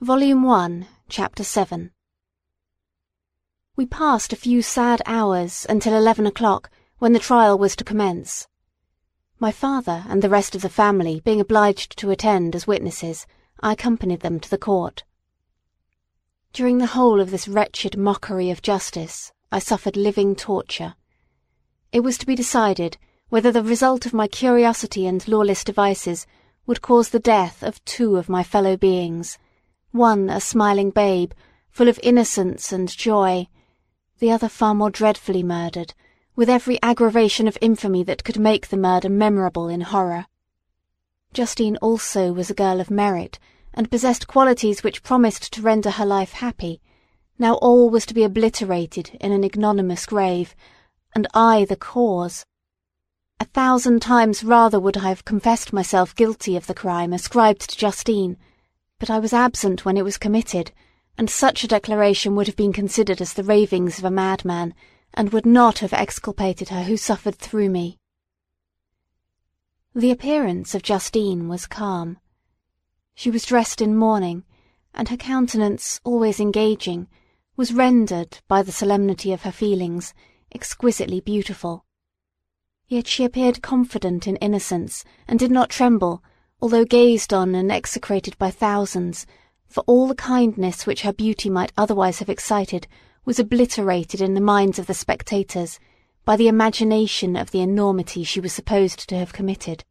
Volume 1, Chapter 7 We passed a few sad hours until eleven o'clock, when the trial was to commence. My father and the rest of the family being obliged to attend as witnesses, I accompanied them to the court. During the whole of this wretched mockery of justice, I suffered living torture. It was to be decided whether the result of my curiosity and lawless devices would cause the death of two of my fellow beings one a smiling babe, full of innocence and joy, the other far more dreadfully murdered, with every aggravation of infamy that could make the murder memorable in horror. Justine also was a girl of merit, and possessed qualities which promised to render her life happy. Now all was to be obliterated in an ignominious grave, and I the cause. A thousand times rather would I have confessed myself guilty of the crime ascribed to Justine, but I was absent when it was committed, and such a declaration would have been considered as the ravings of a madman, and would not have exculpated her who suffered through me. The appearance of Justine was calm. She was dressed in mourning, and her countenance, always engaging, was rendered, by the solemnity of her feelings, exquisitely beautiful. Yet she appeared confident in innocence, and did not tremble, although gazed on and execrated by thousands, for all the kindness which her beauty might otherwise have excited was obliterated in the minds of the spectators by the imagination of the enormity she was supposed to have committed.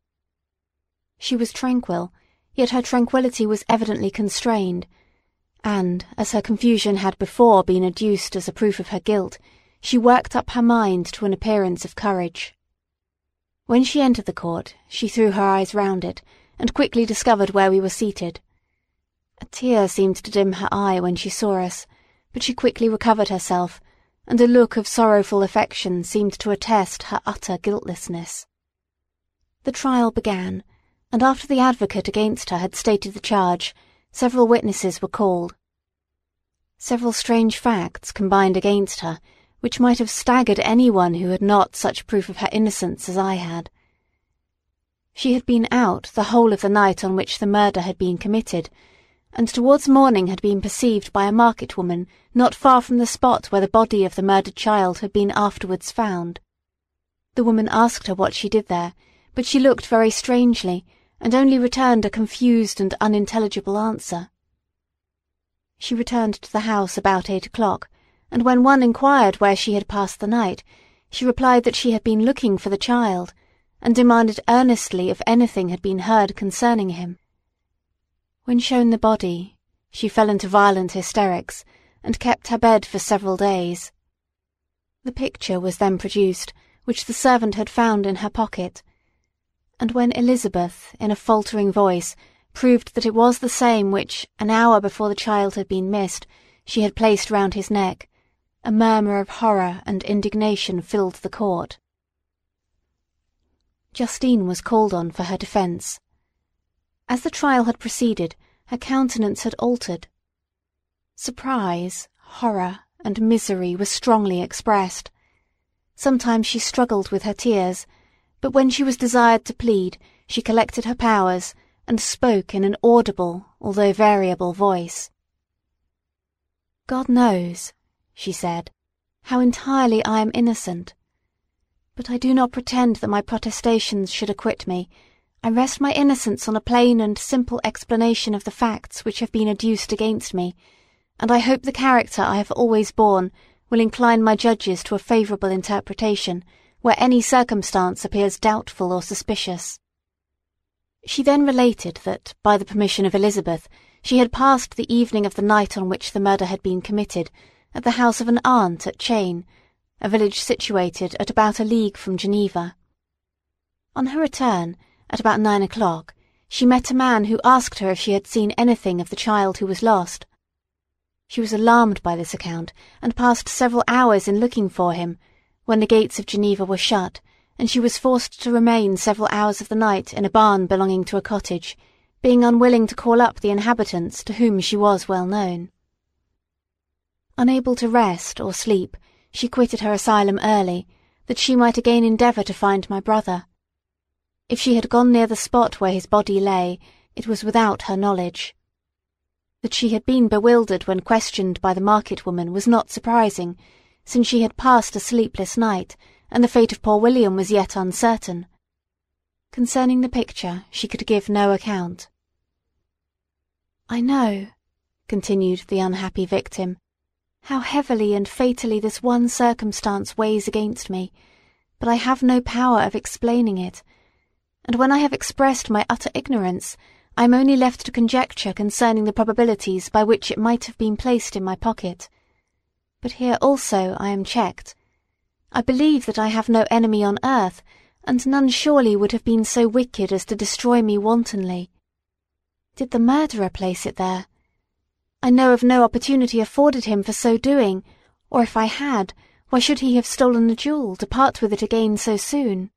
She was tranquil, yet her tranquillity was evidently constrained, and, as her confusion had before been adduced as a proof of her guilt, she worked up her mind to an appearance of courage. When she entered the court, she threw her eyes round it, and quickly discovered where we were seated. A tear seemed to dim her eye when she saw us, but she quickly recovered herself, and a look of sorrowful affection seemed to attest her utter guiltlessness. The trial began, and after the advocate against her had stated the charge, several witnesses were called. Several strange facts combined against her, which might have staggered anyone who had not such proof of her innocence as I had. She had been out the whole of the night on which the murder had been committed, and towards morning had been perceived by a market woman not far from the spot where the body of the murdered child had been afterwards found. The woman asked her what she did there, but she looked very strangely, and only returned a confused and unintelligible answer. She returned to the house about eight o'clock, and when one inquired where she had passed the night, she replied that she had been looking for the child, and demanded earnestly if anything had been heard concerning him. When shown the body, she fell into violent hysterics, and kept her bed for several days. The picture was then produced, which the servant had found in her pocket, and when Elizabeth, in a faltering voice, proved that it was the same which, an hour before the child had been missed, she had placed round his neck, a murmur of horror and indignation filled the court. Justine was called on for her defence. As the trial had proceeded, her countenance had altered. Surprise, horror, and misery were strongly expressed. Sometimes she struggled with her tears, but when she was desired to plead, she collected her powers and spoke in an audible, although variable voice. God knows, she said, how entirely I am innocent. But I do not pretend that my protestations should acquit me. I rest my innocence on a plain and simple explanation of the facts which have been adduced against me, and I hope the character I have always borne will incline my judges to a favourable interpretation where any circumstance appears doubtful or suspicious. She then related that, by the permission of Elizabeth, she had passed the evening of the night on which the murder had been committed at the house of an aunt at Chêne, a village situated at about a league from Geneva. On her return, at about nine o'clock, she met a man who asked her if she had seen anything of the child who was lost. She was alarmed by this account, and passed several hours in looking for him, when the gates of Geneva were shut, and she was forced to remain several hours of the night in a barn belonging to a cottage, being unwilling to call up the inhabitants to whom she was well known. Unable to rest or sleep, she quitted her asylum early, that she might again endeavour to find my brother. If she had gone near the spot where his body lay, it was without her knowledge. That she had been bewildered when questioned by the market woman was not surprising, since she had passed a sleepless night, and the fate of poor William was yet uncertain. Concerning the picture, she could give no account. I know, continued the unhappy victim, how heavily and fatally this one circumstance weighs against me, but I have no power of explaining it, and when I have expressed my utter ignorance, I am only left to conjecture concerning the probabilities by which it might have been placed in my pocket. But here also I am checked. I believe that I have no enemy on earth, and none surely would have been so wicked as to destroy me wantonly. Did the murderer place it there? I know of no opportunity afforded him for so doing, or if I had, why should he have stolen the jewel to part with it again so soon?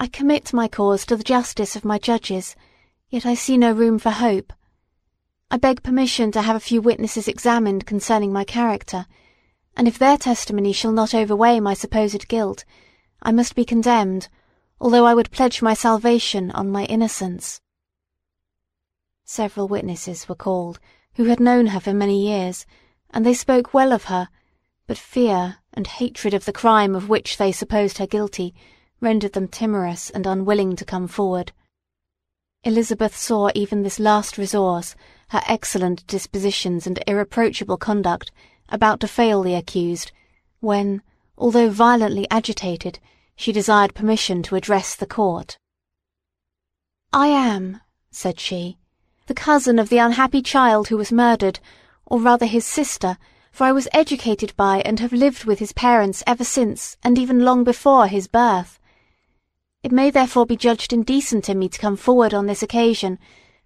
I commit my cause to the justice of my judges, yet I see no room for hope. I beg permission to have a few witnesses examined concerning my character, and if their testimony shall not overweigh my supposed guilt, I must be condemned, although I would pledge my salvation on my innocence. Several witnesses were called, who had known her for many years, and they spoke well of her, but fear and hatred of the crime of which they supposed her guilty rendered them timorous and unwilling to come forward. Elizabeth saw even this last resource, her excellent dispositions and irreproachable conduct, about to fail the accused, when, although violently agitated, she desired permission to address the court. I am, said she, the cousin of the unhappy child who was murdered, or rather his sister, for I was educated by and have lived with his parents ever since and even long before his birth. It may therefore be judged indecent in me to come forward on this occasion,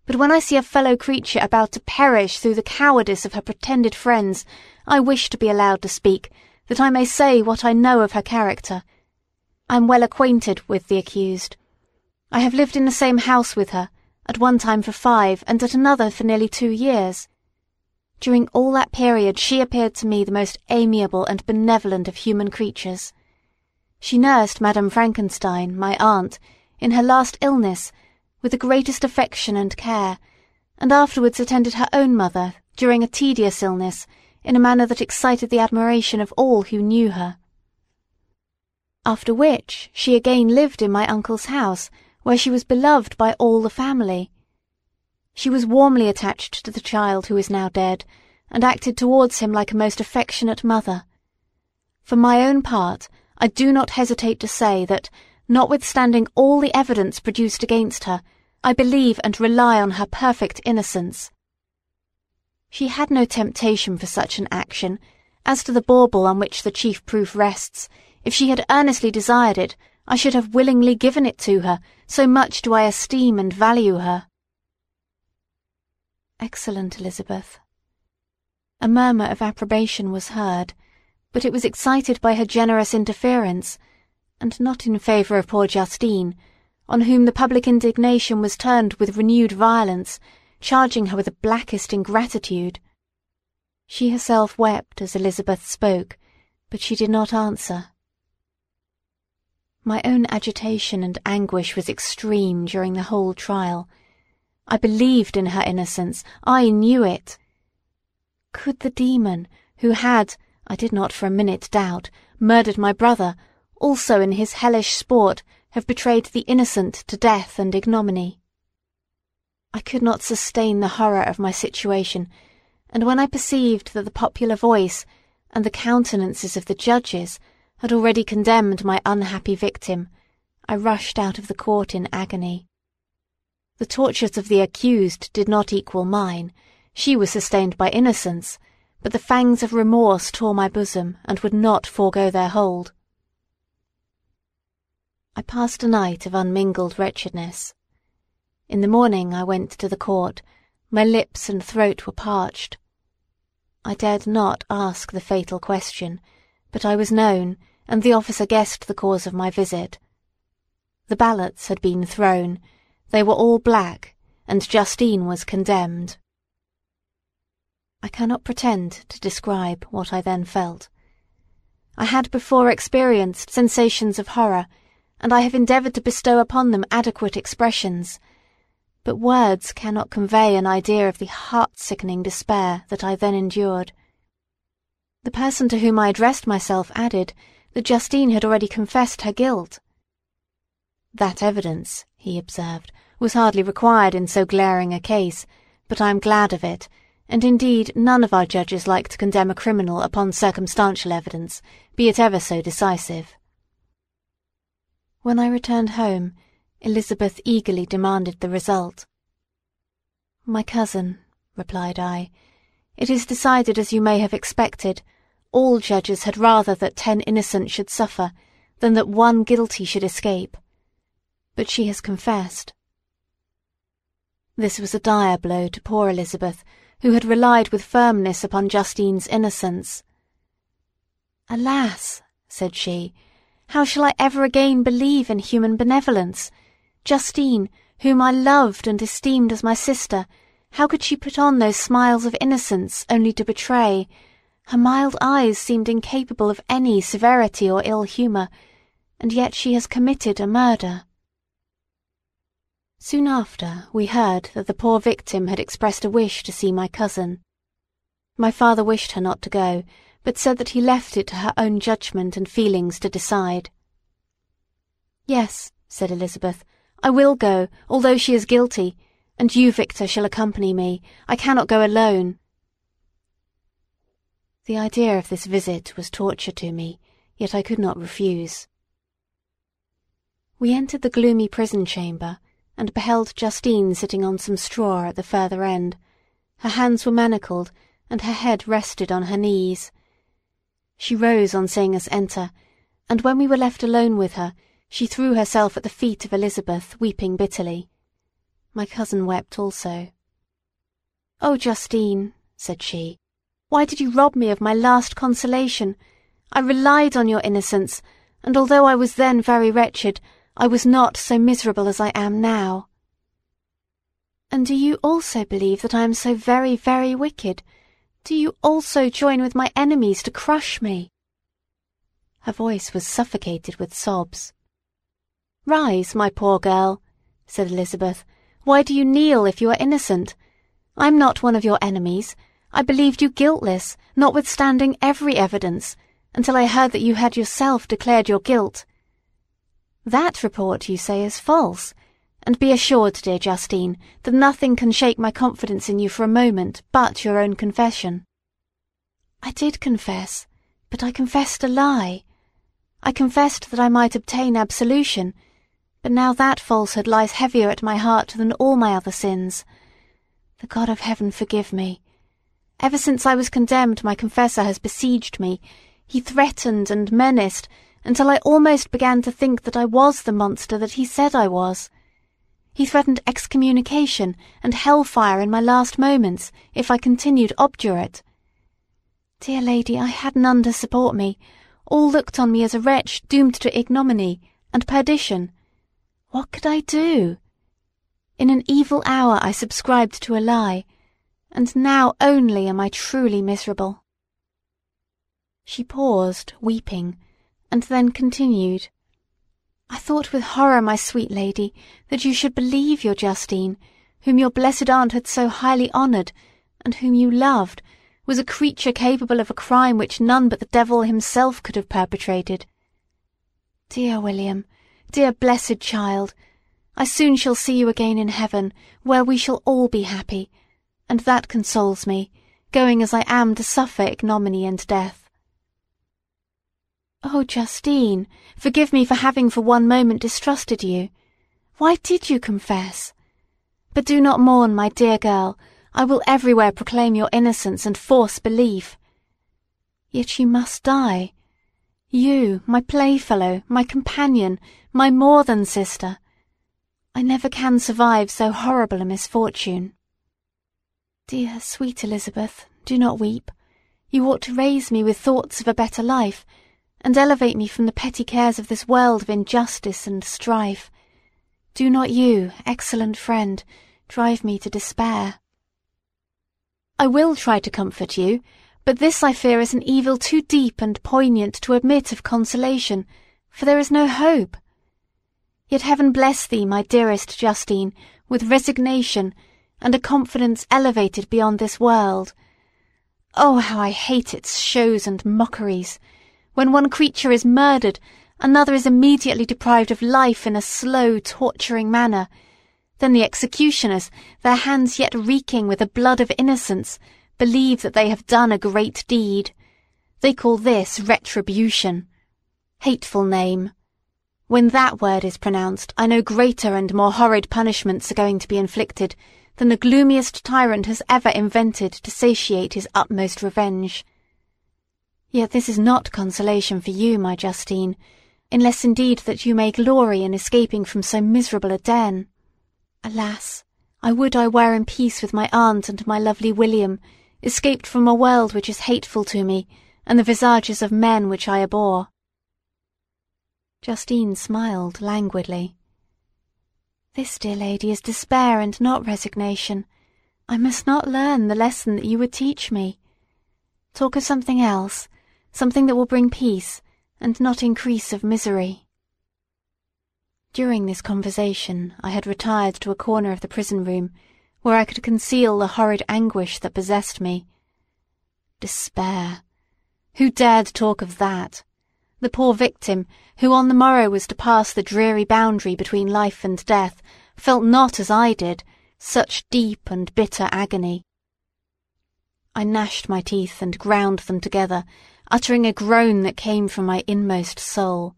but when I see a fellow creature about to perish through the cowardice of her pretended friends, I wish to be allowed to speak, that I may say what I know of her character. I am well acquainted with the accused. I have lived in the same house with her, at one time for five and at another for nearly two years. During all that period she appeared to me the most amiable and benevolent of human creatures. She nursed Madame Frankenstein, my aunt, in her last illness, with the greatest affection and care, and afterwards attended her own mother during a tedious illness in a manner that excited the admiration of all who knew her. After which she again lived in my uncle's house, where she was beloved by all the family. She was warmly attached to the child who is now dead, and acted towards him like a most affectionate mother. For my own part, I do not hesitate to say that, notwithstanding all the evidence produced against her, I believe and rely on her perfect innocence. She had no temptation for such an action. As to the bauble on which the chief proof rests, if she had earnestly desired it, I should have willingly given it to her, so much do I esteem and value her. Excellent Elizabeth. A murmur of approbation was heard, but it was excited by her generous interference, and not in favour of poor Justine, on whom the public indignation was turned with renewed violence, charging her with the blackest ingratitude. She herself wept as Elizabeth spoke, but she did not answer. My own agitation and anguish was extreme during the whole trial. I believed in her innocence. I knew it. Could the demon, who had, I did not for a minute doubt, murdered my brother, also in his hellish sport, have betrayed the innocent to death and ignominy? I could not sustain the horror of my situation, and when I perceived that the popular voice and the countenances of the judges had already condemned my unhappy victim, I rushed out of the court in agony. The tortures of the accused did not equal mine. She was sustained by innocence, but the fangs of remorse tore my bosom and would not forego their hold. I passed a night of unmingled wretchedness. In the morning I went to the court. My lips and throat were parched. I dared not ask the fatal question, but I was known, and the officer guessed the cause of my visit. The ballots had been thrown, they were all black, and Justine was condemned. I cannot pretend to describe what I then felt. I had before experienced sensations of horror, and I have endeavoured to bestow upon them adequate expressions. but words cannot convey an idea of the heart-sickening despair that I then endured. The person to whom I addressed myself added that Justine had already confessed her guilt. That evidence, he observed, was hardly required in so glaring a case, but I am glad of it, and indeed none of our judges like to condemn a criminal upon circumstantial evidence, be it ever so decisive. When I returned home, Elizabeth eagerly demanded the result. My cousin, replied I, it is decided as you may have expected. All judges had rather that ten innocent should suffer than that one guilty should escape. But she has confessed. This was a dire blow to poor Elizabeth, who had relied with firmness upon Justine's innocence. Alas, said she, how shall I ever again believe in human benevolence? Justine, whom I loved and esteemed as my sister, how could she put on those smiles of innocence only to betray? Her mild eyes seemed incapable of any severity or ill humour, and yet she has committed a murder. Soon after, we heard that the poor victim had expressed a wish to see my cousin. My father wished her not to go, but said that he left it to her own judgment and feelings to decide. Yes, said Elizabeth, I will go, although she is guilty, and you, Victor, shall accompany me. I cannot go alone. The idea of this visit was torture to me, yet I could not refuse. We entered the gloomy prison chamber, and beheld Justine sitting on some straw at the further end. Her hands were manacled, and her head rested on her knees. She rose on seeing us enter, and when we were left alone with her, she threw herself at the feet of Elizabeth, weeping bitterly. My cousin wept also. Oh, Justine, said she, why did you rob me of my last consolation? I relied on your innocence, and although I was then very wretched, I was not so miserable as I am now. And do you also believe that I am so very, very wicked? Do you also join with my enemies to crush me? Her voice was suffocated with sobs. Rise, my poor girl, said Elizabeth. Why do you kneel if you are innocent? I'm not one of your enemies. I believed you guiltless, notwithstanding every evidence, until I heard that you had yourself declared your guilt. That report, you say, is false, and be assured, dear Justine, that nothing can shake my confidence in you for a moment but your own confession. I did confess, but I confessed a lie. I confessed that I might obtain absolution, but now that falsehood lies heavier at my heart than all my other sins. The God of heaven forgive me. Ever since I was condemned, my confessor has besieged me. He threatened and menaced, until I almost began to think that I was the monster that he said I was. He threatened excommunication and hellfire in my last moments if I continued obdurate. Dear lady, I had none to support me. All looked on me as a wretch doomed to ignominy and perdition. What could I do? In an evil hour I subscribed to a lie, and now only am I truly miserable. She paused, weeping, and then continued. I thought with horror, my sweet lady, that you should believe your Justine, whom your blessed aunt had so highly honoured, and whom you loved, was a creature capable of a crime which none but the devil himself could have perpetrated. Dear William, dear blessed child, I soon shall see you again in heaven, where we shall all be happy, and that consoles me, going as I am to suffer ignominy and death. Oh, Justine, forgive me for having for one moment distrusted you. Why did you confess? But do not mourn, my dear girl. I will everywhere proclaim your innocence and force belief. Yet you must die. You, my playfellow, my companion, my more than sister. I never can survive so horrible a misfortune. Dear, sweet Elizabeth, do not weep. You ought to raise me with thoughts of a better life, and elevate me from the petty cares of this world of injustice and strife. Do not you, excellent friend, drive me to despair. I will try to comfort you, but this I fear is an evil too deep and poignant to admit of consolation, for there is no hope. Yet heaven bless thee, my dearest Justine, with resignation, and a confidence elevated beyond this world. Oh, how I hate its shows and mockeries! When one creature is murdered, another is immediately deprived of life in a slow, torturing manner. Then the executioners, their hands yet reeking with the blood of innocence, believe that they have done a great deed. They call this retribution. Hateful name. When that word is pronounced, I know greater and more horrid punishments are going to be inflicted than the gloomiest tyrant has ever invented to satiate his utmost revenge. Yet this is not consolation for you, my Justine, unless indeed that you may glory in escaping from so miserable a den. Alas, I would I were in peace with my aunt and my lovely William, escaped from a world which is hateful to me, and the visages of men which I abhor. Justine smiled languidly. This, dear lady, is despair and not resignation. I must not learn the lesson that you would teach me. Talk of something else, something that will bring peace, and not increase of misery. During this conversation I had retired to a corner of the prison room, where I could conceal the horrid anguish that possessed me. Despair! Who dared talk of that? The poor victim, who on the morrow was to pass the dreary boundary between life and death, felt not as I did, such deep and bitter agony. I gnashed my teeth and ground them together, uttering a groan that came from my inmost soul.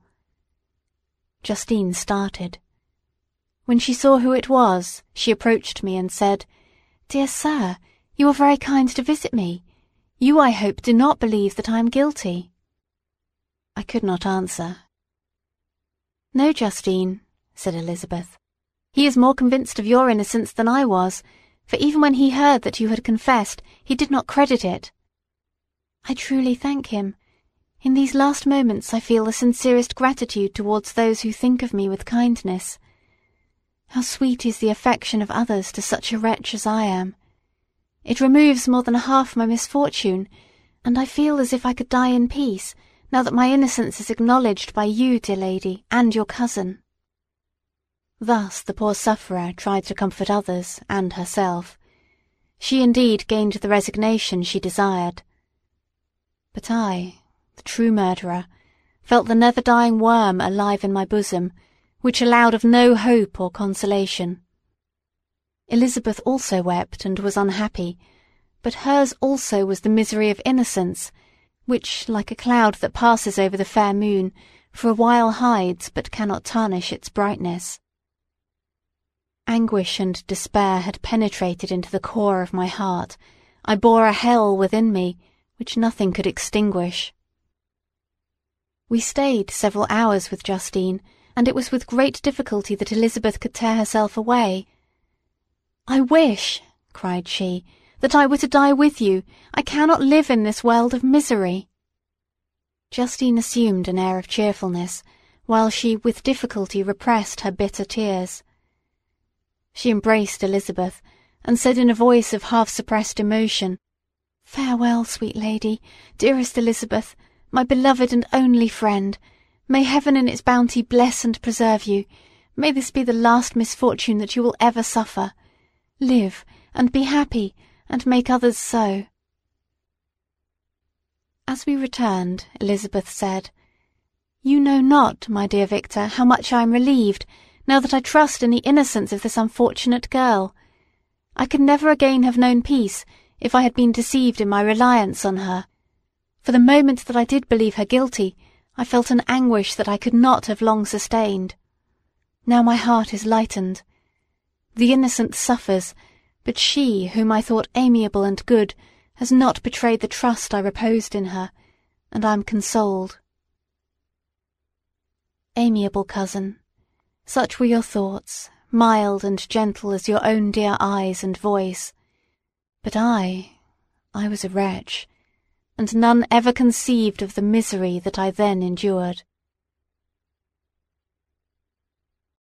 Justine started. When she saw who it was, she approached me and said, Dear sir, you are very kind to visit me. You, I hope, do not believe that I am guilty. I could not answer. No, Justine, said Elizabeth. He is more convinced of your innocence than I was, for even when he heard that you had confessed, he did not credit it. I truly thank him. In these last moments I feel the sincerest gratitude towards those who think of me with kindness. How sweet is the affection of others to such a wretch as I am. It removes more than half my misfortune, and I feel as if I could die in peace, now that my innocence is acknowledged by you, dear lady, and your cousin. Thus the poor sufferer tried to comfort others and herself. She indeed gained the resignation she desired. But I, the true murderer, felt the never-dying worm alive in my bosom, which allowed of no hope or consolation. Elizabeth also wept and was unhappy, but hers also was the misery of innocence, which, like a cloud that passes over the fair moon, for a while hides but cannot tarnish its brightness. Anguish and despair had penetrated into the core of my heart. I bore a hell within me, which nothing could extinguish. We stayed several hours with Justine, and it was with great difficulty that Elizabeth could tear herself away. I wish, cried she, that I were to die with you. I cannot live in this world of misery. Justine assumed an air of cheerfulness, while she with difficulty repressed her bitter tears. She embraced Elizabeth, and said in a voice of half-suppressed emotion, Farewell, sweet lady, dearest Elizabeth, my beloved and only friend. May heaven in its bounty bless and preserve you. May this be the last misfortune that you will ever suffer. Live, and be happy, and make others so. As we returned, Elizabeth said, You know not, my dear Victor, how much I am relieved, now that I trust in the innocence of this unfortunate girl. I could never again have known peace if I had been deceived in my reliance on her. For the moment that I did believe her guilty, I felt an anguish that I could not have long sustained. Now my heart is lightened. The innocent suffers, but she, whom I thought amiable and good, has not betrayed the trust I reposed in her, and I am consoled. Amiable cousin, such were your thoughts, mild and gentle as your own dear eyes and voice. But I, I was a wretch, and none ever conceived of the misery that I then endured.